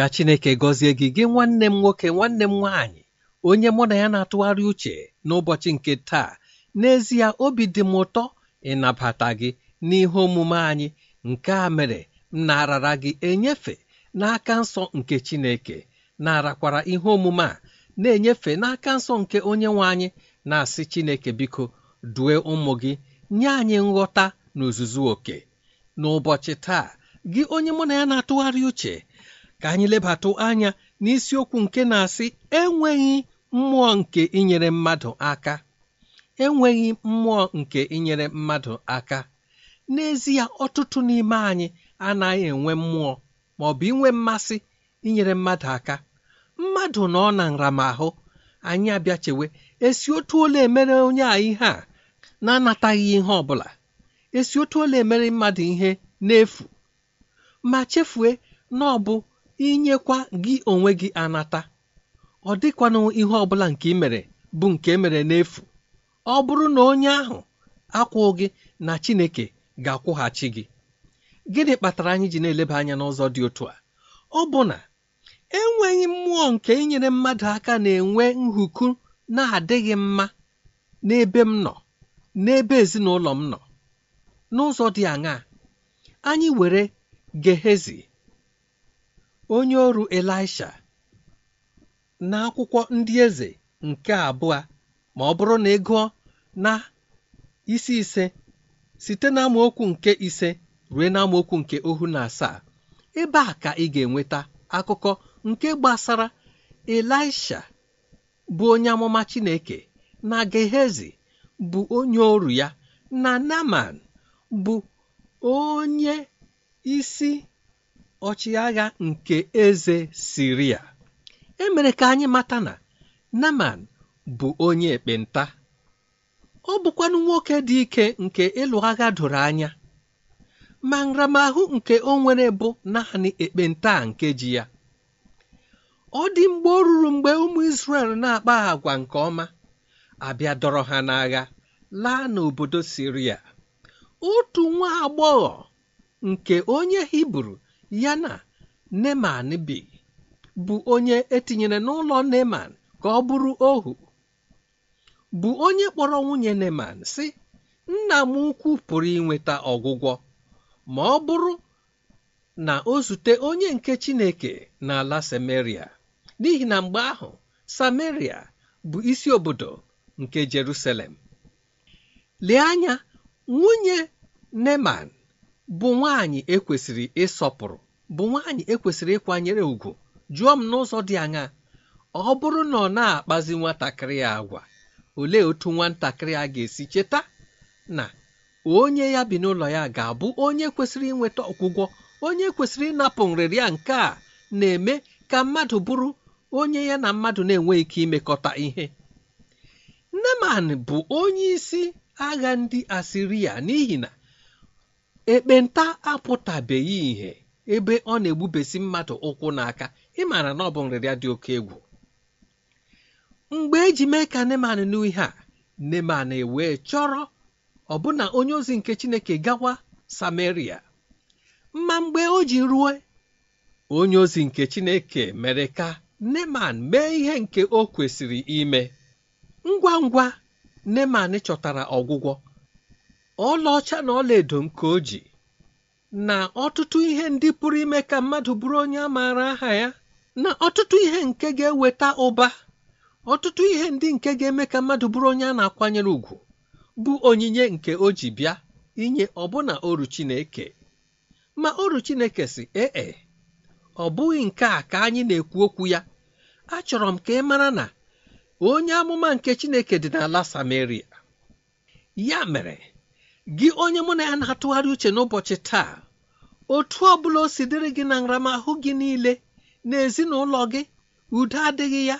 Ka chineke gọzie gị gị nwanne m nwoke nwanne m nwaanyị onye mụ na ya na-atụgharị uche n'ụbọchị nke taa n'ezie obi dị m ụtọ ịnabata gị n'ihe omume anyị. Nke a mere m na-arara gị enyefe n'aka nsọ nke chineke na-arakwara ihe omume a na-enyefe n'aka nsọ nke onye nwe anyị na-asị chineke biko due ụmụ gị nye anyị nghọta na ozuzu oke. N'ụbọchị taa gị onye mụ na ya na-atụgharị uche ka anyị lebatụ anya n'isiokwu nke na-asị enweghị mmụọ nke inyere mmadụ aka. Enweghị mmụọ nke inyere mmadụ aka. N'ezie ọtụtụ n'ime anyị anaghị enwe mmụọ ma ọ bụ inwe mmasị inyere mmadụ aka. Mmadụ nọ na nramahụ. Anyị abịa chewe esi otu ole emere onye a ihe a na-anataghị ihe ọ bụla? Esi otu ole emere mmadụ ihe n'efu? Ma chefue na ọ bụ inyekwa gị onwe gị anata. Ọ dịkwanụ ihe ọ bụla nke ị mere bụ nke emere n'efu. Ọ bụrụ na onye ahụ akwụ gị na Chineke ga-akwụghachi gị. Gịnị kpatara anyị ji na-eleba anya n'ụzọ dị otu a? Ọ bụ na enweghị mmụọ nke inyere mmadụ aka na-enwe nhuku na-adịghị mma n'ebe m nọ n'ebe ezinụlọ m nọ. N'ụzọ dị aṅaa? Anyị were Gehezi onye ọrụ Elisha n'akwụkwọ ndị eze nke abụọ ma ọ bụrụ na ị gụọ na isi ise site n'amaokwu nke ise ruo n'amaokwu nke ohu na asaa ebe a ka ị ga-enweta akụkọ nke gbasara Elisha bụ onye amụma Chineke na Gehezi bụ onye ọrụ ya na Naman bụ onye isi ọchịagha nke eze Siria emere ka anyị mata na Naman bụ onye ekpenta. Ọ bụkwanụ nwoke dị ike nke ịlụ agha doro anya. Ma nramahụ nke o nwere bụ naanị ekpenta nke ji ya. Ọ dị mgbe o ruru mgbe ụmụ Izrel na-akpa agwa nke ọma abịa dọrọ ha n'agha laa n'obodo Siria otu nwa agbọghọ nke onye Hibru ya na Neman bi bụ onye etinyere n'ụlọ Neman ka ọ bụrụ ohu. Bụ onye kpọrọ nwunye Neman sị nna m ukwu pụrụ inweta ọgwụgwọ ma ọ bụrụ na o zute onye nke Chineke n'ala Samaria. N'ihi na mgbe ahụ Samaria bụ isi obodo nke Jerusalem. Lee anya nwunye Neman bụ nwanyị ekwesịrị ịsọpụrụ bụ nwanyị ekwesịrị ịkwanyere ùgwù jụọ m n'ụzọ dị aṅaa? Ọ bụrụ na ọ na-akpazi nwatakịrị ya agwa olee otu nwatakịrị a ga-esi cheta na onye ya bi n'ụlọ ya ga-abụ onye kwesịrị inweta ọgwụgwọ onye kwesịrị ịnapụ nrịrịa nke a na-eme ka mmadụ bụrụ onye ya na mmadụ na-enweghị ike imekọta ihe? Neman bụ onye isi agha ndị Asiria n'ihi na ekpenta apụtabeghị ihe ebe ọ na-egbubesi mmadụ ụkwụ n'aka. Ịmara na ọ bụ nrịrịa dị oke egwu. Mgbe eji mee ka Neman nụ ihe a Neman wee chọrọ ọbụna onye ozi nke Chineke gawa Samaria. Ma mgbe o ji rue onye ozi nke Chineke mere ka Neman mee ihe nke o kwesịrị ime. Ngwa ngwa Neman chọtara ọgwụgwọ. Ọlaọcha na ọlaedo nke o ji na ọtụtụ ihe ndị pụrụ ime ka mmadụ bụrụ onye a maara aha ya na ọtụtụ ihe nke ga-eweta ụba ọtụtụ ihe ndị nke ga-eme ka mmadụ bụrụ onye a na-akwanyere ùgwù bụ onyinye nke o ji bịa inye ọbụna oru Chineke. Ma oru Chineke si ee ọ bụghị nke a ka anyị na-ekwu okwu ya. Achọrọ m ka ị mara na onye amụma nke Chineke dị n'ala Samaria. Ya mere gị onye mụ na ya na-atụgharị uche n'ụbọchị taa otu ọ bụla o si dịrị gị na nramahụ gị niile n'ezinụlọ gị udo adịghị ya.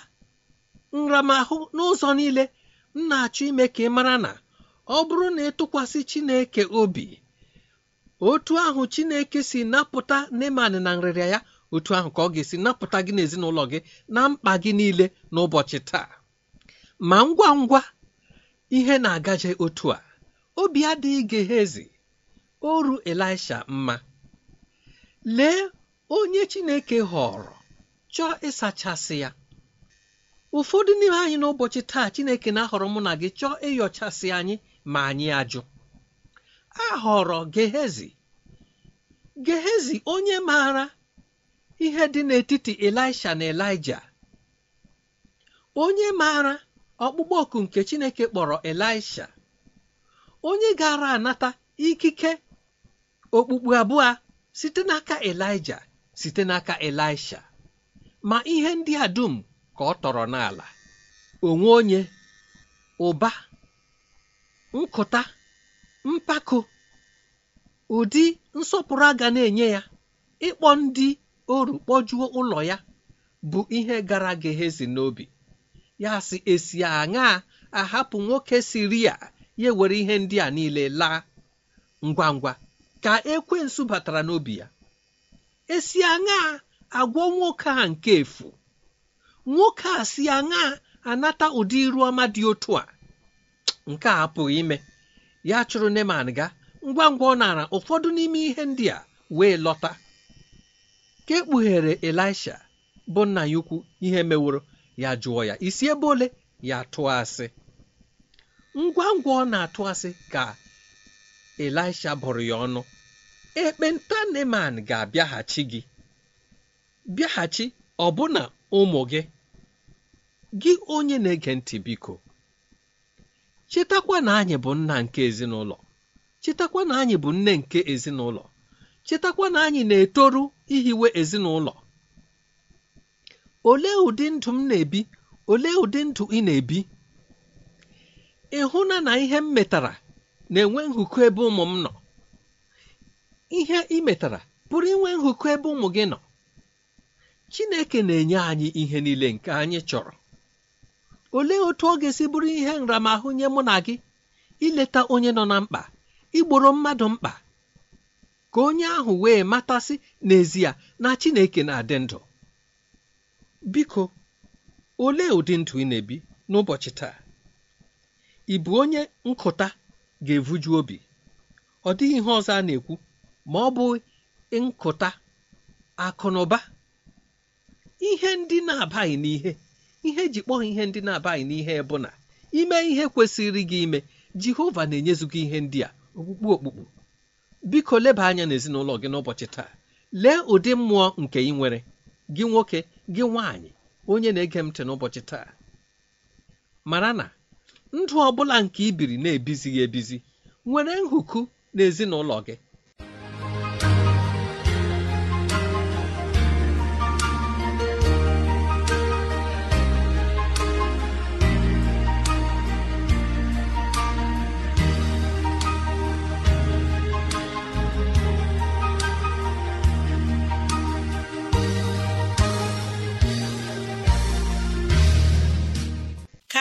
Nramahụ n'ụzọ niile m na-achọ ime ka ị mara na ọ bụrụ na ịtụkwasị Chineke obi otu ahụ Chineke si napụta Neman na nrịrịa ya otu ahụ ka ọ ga-esi napụta gị n'ezinụlọ gị na mkpa gị niile n'ụbọchị taa. Ma ngwa ngwa ihe na-agaje otu a. obi adịghị Gehezi oru Elisha mma. Lee onye Chineke họrọ chọọ ịsachasị ya. Ụfọdụ n'ime anyị n'ụbọchị taa Chineke na-ahọrọ mụ na gị chọọ ịyọchasị anyị ma anyị ajụ. A họrọ Gehezi. Gehezi onye maara ihe dị n'etiti Elisha na Elija. Onye maara ọkpụkpọ oku nke Chineke kpọrọ Elisha. Onye gara anata ikike okpukpu abụọ site n'aka Elija site n'aka Elisha. Ma ihe ndị a dum ka ọ tọrọ n'ala. Onwe onye ụba nkụta mpako ụdị nsọpụrụ a ga na-enye ya ịkpọ ndị oru kpọjuo ụlọ ya bụ ihe gara Gehezi n'obi. Ya si esi aṅaa ahapụ nwoke Siria ya were ihe ndị a niile laa ngwa ngwa. Ka ekwensu batara n'obi ya. Esi aṅaa agwọ nwoke a nke efu? Nwoke a si aṅaa anata ụdị iru ọma dị otu a? Nke a apụghị ime. Ya chụrụ Neman ga ngwa ngwa ọ nara ụfọdụ n'ime ihe ndị a wee lọta. Ka ekpughere Elisha bụ nna ya ukwu ihe meworo. Ya jụọ ya isi ebe ole? Ya tụọ asị. Ngwa ngwa ọ na-atụ asị ka Elisha bụrụ ya ọnụ ekpenta Neman ga-abịaghachi gị. Bịaghachi ọbụna ụmụ gị gị onye na-ege ntị biko chetakwa na anyị bụ nna nke ezinụlọ chetakwa na anyị bụ nne nke ezinụlọ chetakwa na anyị na-etoru ihiwe ezinụlọ. Olee ụdị ndụ m na-ebi? Olee ụdị ndụ ị na-ebi? Ịhụna na ihe m metara na-enwe nhụkọ ebe ụmụ m nọ. Ihe ị metara pụrụ inwe nhụkọ ebe ụmụ gị nọ. Chineke na-enye anyị ihe niile nke anyị chọrọ. Olee otu ọ ga-esi bụrụ ihe nramahụ nye mụ na gị? Ileta onye nọ na mkpa igboro mmadụ mkpa ka onye ahụ wee matasị n'ezie na Chineke na-adị ndụ. Biko olee ụdị ndụ ị na-ebi n'ụbọchị taa? Ị bụ onye nkụta ga-evuju obi? Ọ dịghị ihe ọzọ a na-ekwu ma ọ bụ nkụta akụ na ụba? Ihe ndị na-abaghị n'ihe ihe ji kpọọ ihe ndị na-abaghị n'ihe bụ na ime ihe kwesịrị gị ime Jehova na-enyezu gị ihe ndị a okpukpu okpukpu. Biko leba anya n'ezinụlọ gị n'ụbọchị taa. Lee ụdị mmụọ nke ị nwere gị nwoke gị nwaanyị onye na-ege m ntị n'ụbọchị taa. Mara na ndụ ọ bụla nke i biri na-ebizighị ebizi nwere nhuku n'ezinụlọ gị.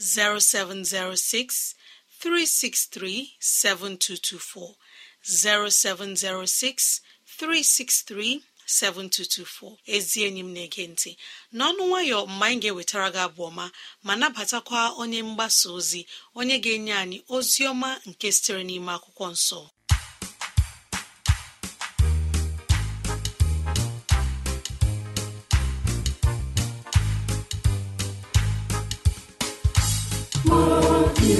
0706 363 7224 0706 363 7224 ezi enyi m na-ege ntị. N'ọnụ nwayọ mgbe anyị ga-ewetara gị abụ ọma ma nabatakwa onye mgbasa ozi onye ga-enye anyị ozi ọma nke sitere n'ime akwụkwọ nsọ.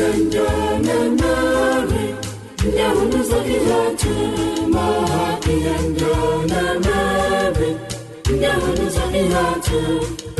Ihe ndị ahụ n'ụzọ ihe atụ ma ha ihe ndị ahụ n'ụzọ ihe atụ ewede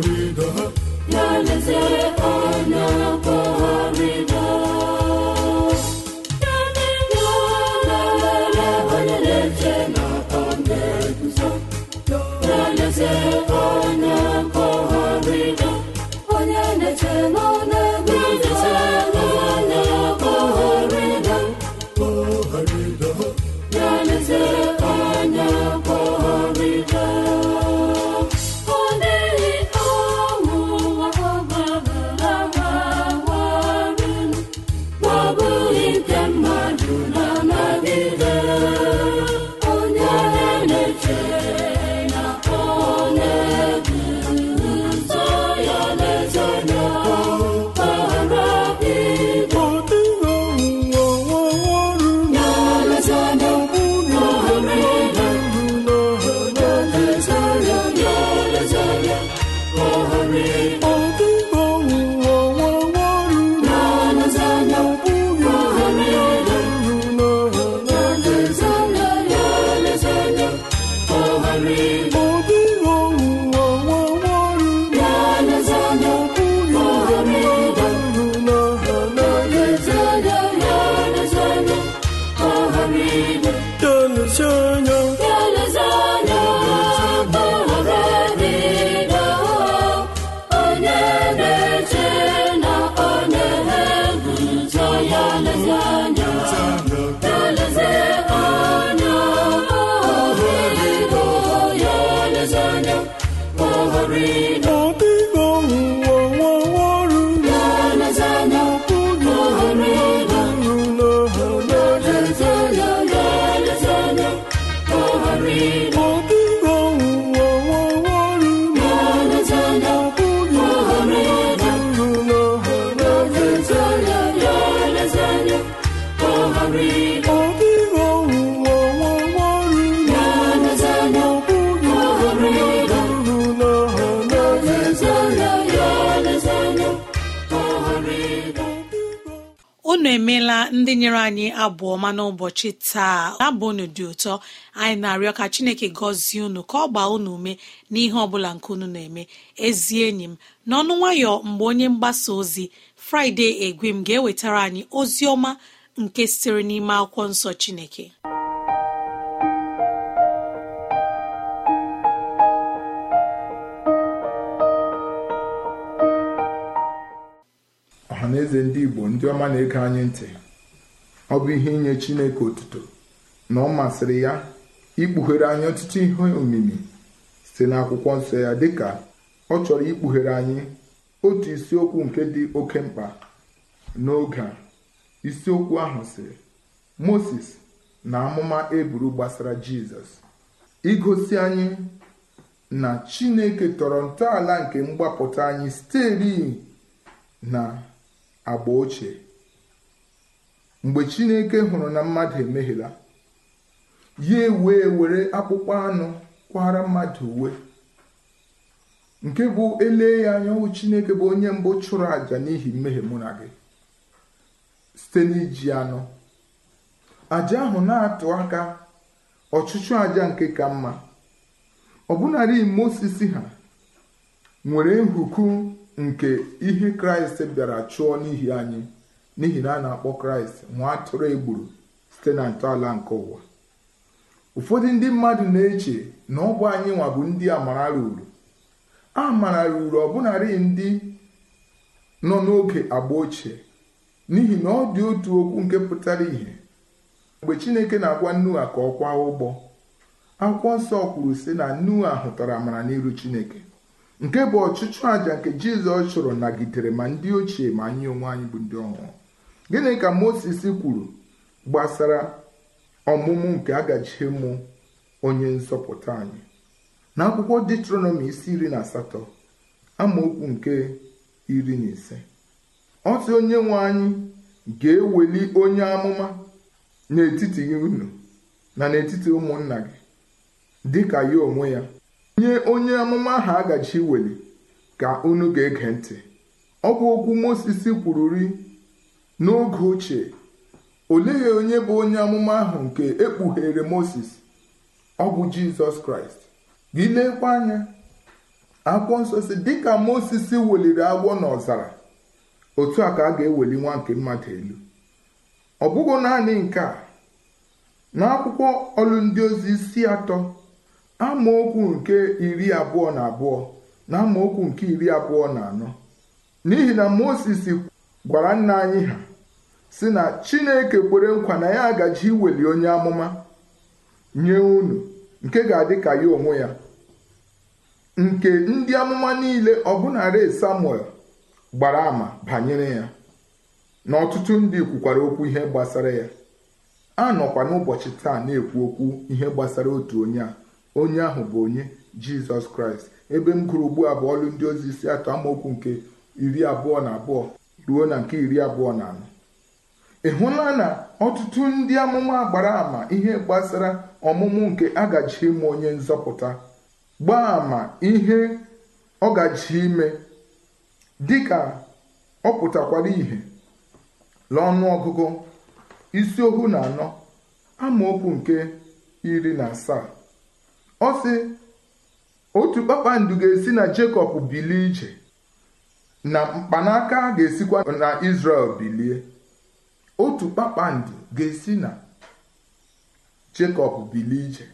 kọgharịrị ya leze onye emeela ndị nyere anyị abụọ ma n'ụbọchị taa. Abụ unu dị ụtọ anyị na-arịọ ka chineke gọzie unu ka ọ gbaa unu ume n'ihe ọbụla nke unu na-eme. Ezi enyi m n'ọnụ nwayọ mgbe onye mgbasa ozi fraịde egwim ga-ewetara anyị ozi ọma nke sitere n'ime akwụkwọ nsọ chineke. Na eze ndị igbo ndị ọma na-ege anyị ntị. Ọ bụ ihe inye chineke otuto na ọ masịrị ya ikpughere anyị ọtụtụ ihe omimi site n'akwụkwọ nsọ ya dịka ọ chọrọ ikpughere anyị otu isiokwu nke dị oke mkpa n'oge a. Isiokwu ahụ sịrị moses na amụma eburu gbasara jizọs. Igosi anyị na chineke tọrọ ntọala nke mgbapụta anyị site na agba ochie. Mgbe chineke hụrụ na mmadụ emehiela ya wee were akpụkpọ anụ kwara mmadụ uwe. Nke bụ elee ya anya chineke bụ onye mbụ chụrụ àjà n'ihi mmehie mụ na gị. Site n'iji anụ àjà ahụ na-atụ aka ọchụchụ àjà nke ka mma. Ọbụnarị Mozis ha nwere nhuku nke ihe kraịst bịara chụọ n'ihi anyị n'ihi na a na-akpọ kraịst nwa atụrụ egburu site na ntọala nke ụwa. Ụfọdụ ndị mmadụ na-eche na ọ bụ anyị nwa bụ ndị amara ruru amara ruru ọbụnarị ndị nọ n'oge agba ochie n'ihi na ọ dị otu okwu nke pụtara ìhè. Mgbe chineke na-agwa Noa ka ọ kwaa ụgbọ akwụkwọ nsọ kwuru sị na Noa hụtara amara n'iru chineke. Nke bụ ọchụchụ àjà nke jizọs chụrụ nagidere ma ndị ochie ma anyị onwe anyị bụ ndị ọhụrụ. Gịnị ka moses kwuru gbasara ọmụmụ nke agaji mụ onye nzọpụta anyị? N'akwụkwọ detronomi isi iri na asatọ amaokwu nke iri na ise. Ọtụ onye nwe anyị ga-eweli onye amụma n'etiti unu na n'etiti ụmụnna gị dịka ya onwe ya. Nye onye amụma ahụ agaji iweli ka unu ga-ege ntị. Ọ bụ okwu Mozis kwururi n'oge ochie olee onye bụ onye amụma ahụ nke ekpughere Mozis ọ bụ Jizọs Kraịst. Gị lekwa anya akwụkwọ nsọ si dịka Mozis weliri agwọ n'ọzara otu a ka a ga-eweli nwa nke mmadụ elu. Ọ bụghị naanị nke a n'akwụkwọ ọlụ ndị ozi isi atọ amaokwu nke iri abụọ na abụọ na amaokwu nke iri abụọ na anọ. N'ihi na Mozis gwara nna anyị ha si na Chineke kwere nkwa na ya agaji iweli onye amụma nye unu nke ga-adị ka ya onwe ya. Nke ndị amụma niile ọbụnarị Samuel gbara ama banyere ya. Na ọtụtụ ndị kwukwara okwu ihe gbasara ya. A nọkwa n'ụbọchị taa na-ekwu okwu ihe gbasara otu onye a. onye ahụ bụ onye jizọs kraịst. Ebe m gụrụ ugbu a bụ ọlụ ndị ozi isi atọ amaokwu nke iri abụọ na abụọ ruo na nke iri abụọ na anọ. Ị hụla na ọtụtụ ndị amụma gbara ama ihe gbasara ọmụmụ nke agaji ime onye nzọpụta? Gbaa ama ihe ọ gaji ime dịka ọ pụtakwara ìhè. N'ọnụ ọgụgụ isi ohu na anọ amaokwu nke iri na asaa. Ọ sị otu kpakpando ga-esi na Jekọb bilie ije na mkpanaka ga-esikwa na Izrel bilie. Otu kpakpando ga-esi na Jekọb bilie ije.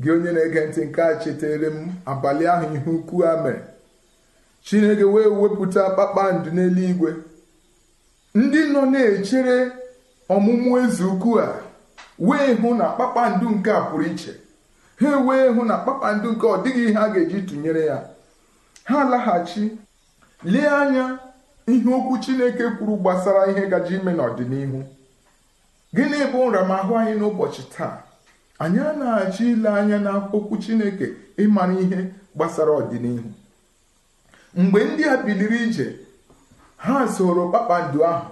Gị onye na-ege ntị nke a chetere m abalị ahụ ihe ukwu a mere. Chineke wee wepụta kpakpando n'eluigwe. Ndị nọ na-echere ọmụmụ eze ukwu a wee hụ na kpakpando nke a pụrụ iche. Ha wee hụ na kpakpando nke ọ dịghị ihe a ga-eji tụnyere ya. Ha laghachi lee anya ihe okwu chineke kwuru gbasara ihe gaji ime n'ọdịnihu. Gịnị bụ nramahụ anyị n'ụbọchị taa? Anyị anaghachị ile anya na okwu chineke ịmara ihe gbasara ọdịnihu. Mgbe ndị a biliri ije ha soro kpakpando ahụ.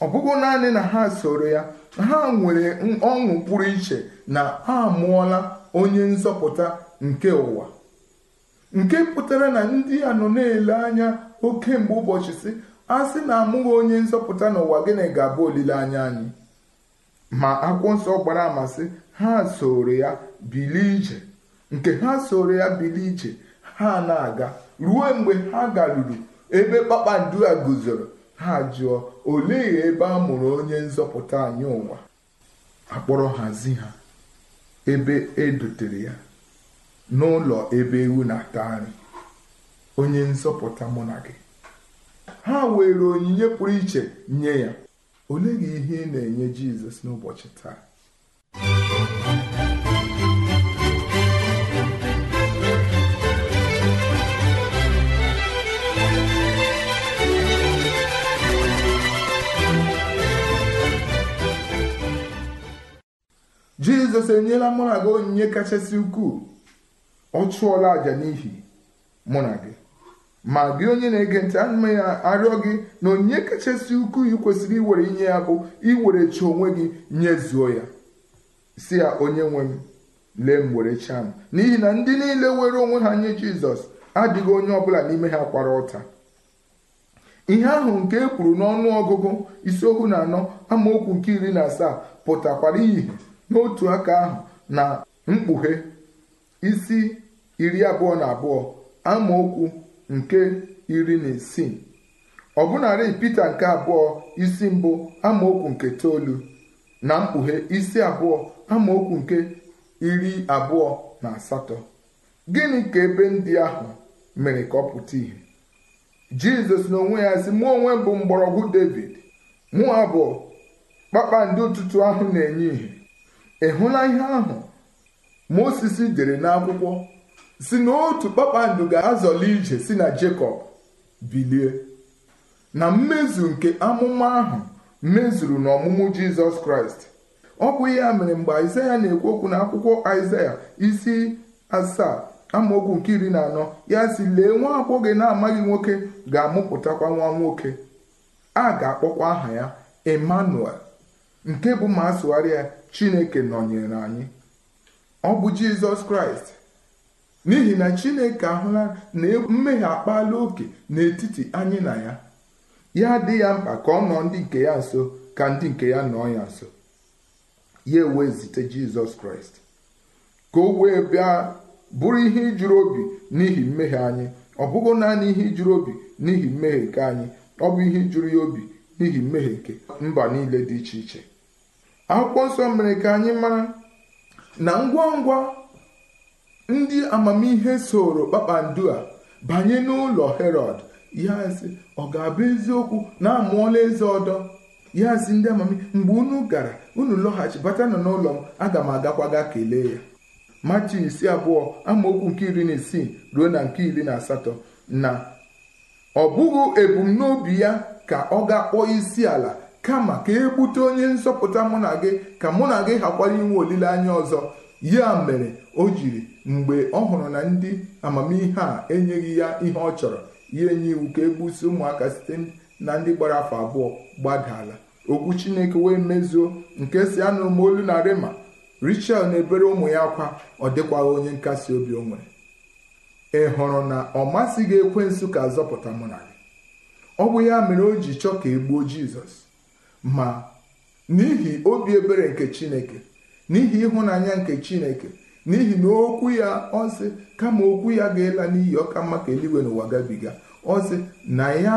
Ọ bụghị naanị na ha soro ya ha nwere ọṅụ pụrụ iche na ha amụọla onye nzọpụta nke ụwa. Nke pụtara na ndị a nọ na-ele anya oke mgbe ụbọchị si a sị na amụghị onye nzọpụta n'ụwa gịnị ga-abụ olileanya anyị? Ma akwụkwọ nsọ gbara amasị ha soro ya bilie ije. Nke ha soro ya bilie ije ha na-aga. Ruo mgbe ha garuru ebe kpakpando a guzoro ha jụọ olee ebe a mụrụ onye nzọpụta anyị ụwa? Akpọrọ hazi ha. Ebe edotere ya n'ụlọ ebe ewu na-ata nri. Onye nzọpụta mụ na gị ha were onyinye pụrụ iche nye ya. Olee gị ihe ị na-enye jizọs n'ụbọchị taa? Jizọs enyela mụ na gị onyinye kachasị ukwuu. Ọ chụọla àjà n'ihi mụ na gị ma gị onye na-ege ntị ana ya arịọ gị na onyinye kachasị ukwuu ị kwesịrị iwere inye ya bụ iwere chi onwe gị nyezuo ya. Si ya onye nwe m lee m were n'ihi na ndị niile were onwe ha nye jizọs adịghị onye ọbụla n'ime ha kwara ụta ihe ahụ nke e kwuru n'ọnụ ọgụgụ isiokwu na anọ amaokwu nke iri na asaa pụtakwara ihe n'otu aka ahụ na mkpughe isi iri abụọ na abụọ amaokwu nke iri na isii. Ọbụnarị Pita nke abụọ isi mbụ amaokwu nke toolu na mkpughe isi abụọ amaokwu nke iri abụọ na asatọ. Gịnị ka ebe ndị ahụ mere ka ọ pụta ìhè? Jizọs n'onwe ya sị mụ onwe bụ mgbọrọgwụ david mụ abụọ kpakpando ụtụtụ ahụ na-enye ìhè. Ị hụla ihe ahụ? Mosisi dere n'akwụkwọ si na otu kpakpando ga-azọli ije si na Jekọb bilie. Na mmezu nke amụma ahụ mezuru n'ọmụmụ Jizọs Kraịst. Ọ bụ ya mere mgbe Aịzaya na-ekwu okwu n'akwụkwọ Aịzaya isi asaa amaokwu nke iri na anọ ya si lee nwa agbọghọ na-amaghị nwoke ga-amụpụtakwa nwa nwoke. A ga-akpọkwa aha ya Emmanuel nke bụ ma asụgharị Chineke nọnyere anyị. Ọ bụ Jizọs Kraịst. N'ihi na Chineke ahụla na mmehie akpala oke n'etiti anyị na ya. Ya dị ya mkpa ka ọ nọ ndị nke ya nso ka ndị nke ya nọọ ya nso. Ya wee zite Jizọs Kraịst. Ka o wee bịa bụrụ ihe ijuru obi n'ihi mmehie anyị. Ọ bụghị naanị ihe ijuru obi n'ihi mmehie nke anyị. Ọ bụ ihe ijuru ya obi n'ihi mmehie nke mba niile dị iche iche. Akwụkwọ nsọ mere ka anyị mara na ngwa ngwa ndị amamihe soro kpakpando a banye n'ụlọ herọd ya sị ọ ga-abụ eziokwu na amụọla eze ọdọ? Ya sị ndị amamihe mgbe unu gara unu lọghachi batanụ n'ụlọ m aga m agakwa ga kelee ya. Matu isi abụọ amaokwu nke iri na isii ruo na nke iri na asatọ na ọ bụghị ebumnobi ya ka ọ ga-akpọ isi ala kama ka e gbute onye nzọpụta mụ na gị ka mụ na gị hakwara inwe olileanya ọzọ. Ya mere o jiri mgbe ọ hụrụ na ndị amamihe a enyeghị ya ihe ọ chọrọ ya enye iwu ka egbusi ụmụaka site na ndị gbara afọ abụọ gbadala. Okwu chineke wee mezuo nke si anụ m olu na rema richel na-ebere ụmụ ya akwa ọ dịkwaghị onye nkasi obi o nwere. Ị hụrụ na ọ masịghị ekwensu ka zọpụta mụ na gị? Ọ bụ ya mere o ji chọọ ka e gbuo jizọs. Ma n'ihi obi ebere nke chineke n'ihi ịhụnanya nke chineke n'ihi na okwu ya ọ sị kama okwu ya ga-ela n'iyi ọka mma ka eluigwe n'ụwa gabiga. Ọsị na ya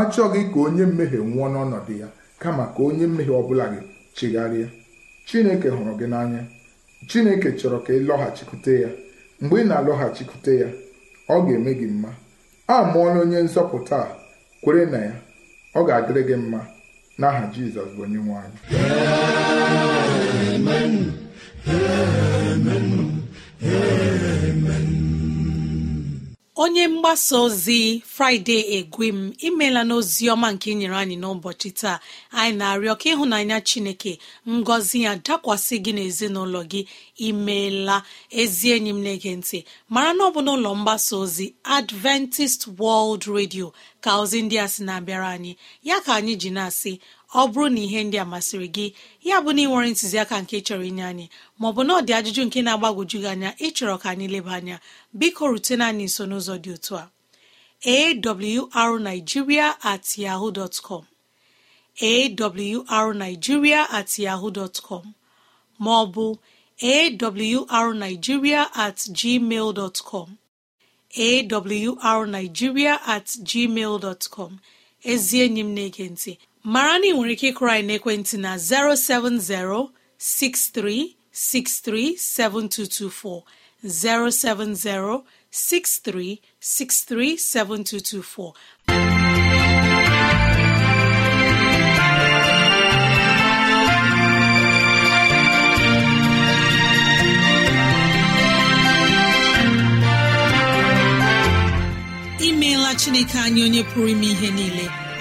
achọghị ka onye mmehie nwụọ n'ọnọdụ ya kama ka onye mmehie ọbụla gị chigharịa. Chineke hụrụ gị n'anya. Chineke chọrọ ka ị lọghachikwute ya. Mgbe ị na-alọghachikwute ya ọ ga-eme gị mma. A mụọla onye nzọpụta kwere na ya ọ ga-adịrị gị mma. N'aha jizọs bụ onye nwe anyị onye mgbasa ozi fraịde egwem imela n'ozi ọma nke nyere anyị n'ụbọchị taa. Anyị na-arịọ ka ịhụnanya chineke ngọzi ya dakwasị gị n'ezinụlọ gị. Imeela ezi enyi m na-ege ntị mara na ọ bụ n'ụlọ mgbasa ozi adventist world radio ka ozi ndị a sị na-abịara anyị. Ya ka anyị ji na-asị ọ bụrụ na ihe ndị a masịrị gị ya bụ na ị nwere ntụziaka nke chọrọ inye anyị maọbụ na ọ dị ajụjụ nke na-agbagwoju gị anya ịchọrọ ka anyị leba anya biko rutena anyị nso n'ụzọ dị otu a. Awrnigeria at yahoo dọtcọm awrnigeria at yahoo dọtcọm maọbụ awrnigeria at gmail dọtcọm awrnigeria at gmail dọtcọm ezi enyi m na-ege ntị mara na ị nwere ike ịkụrụ anyị n'ekwentị na 070 6363 7224 070 63637224 imeela chineke anyị onye pụrụ ime ihe niile.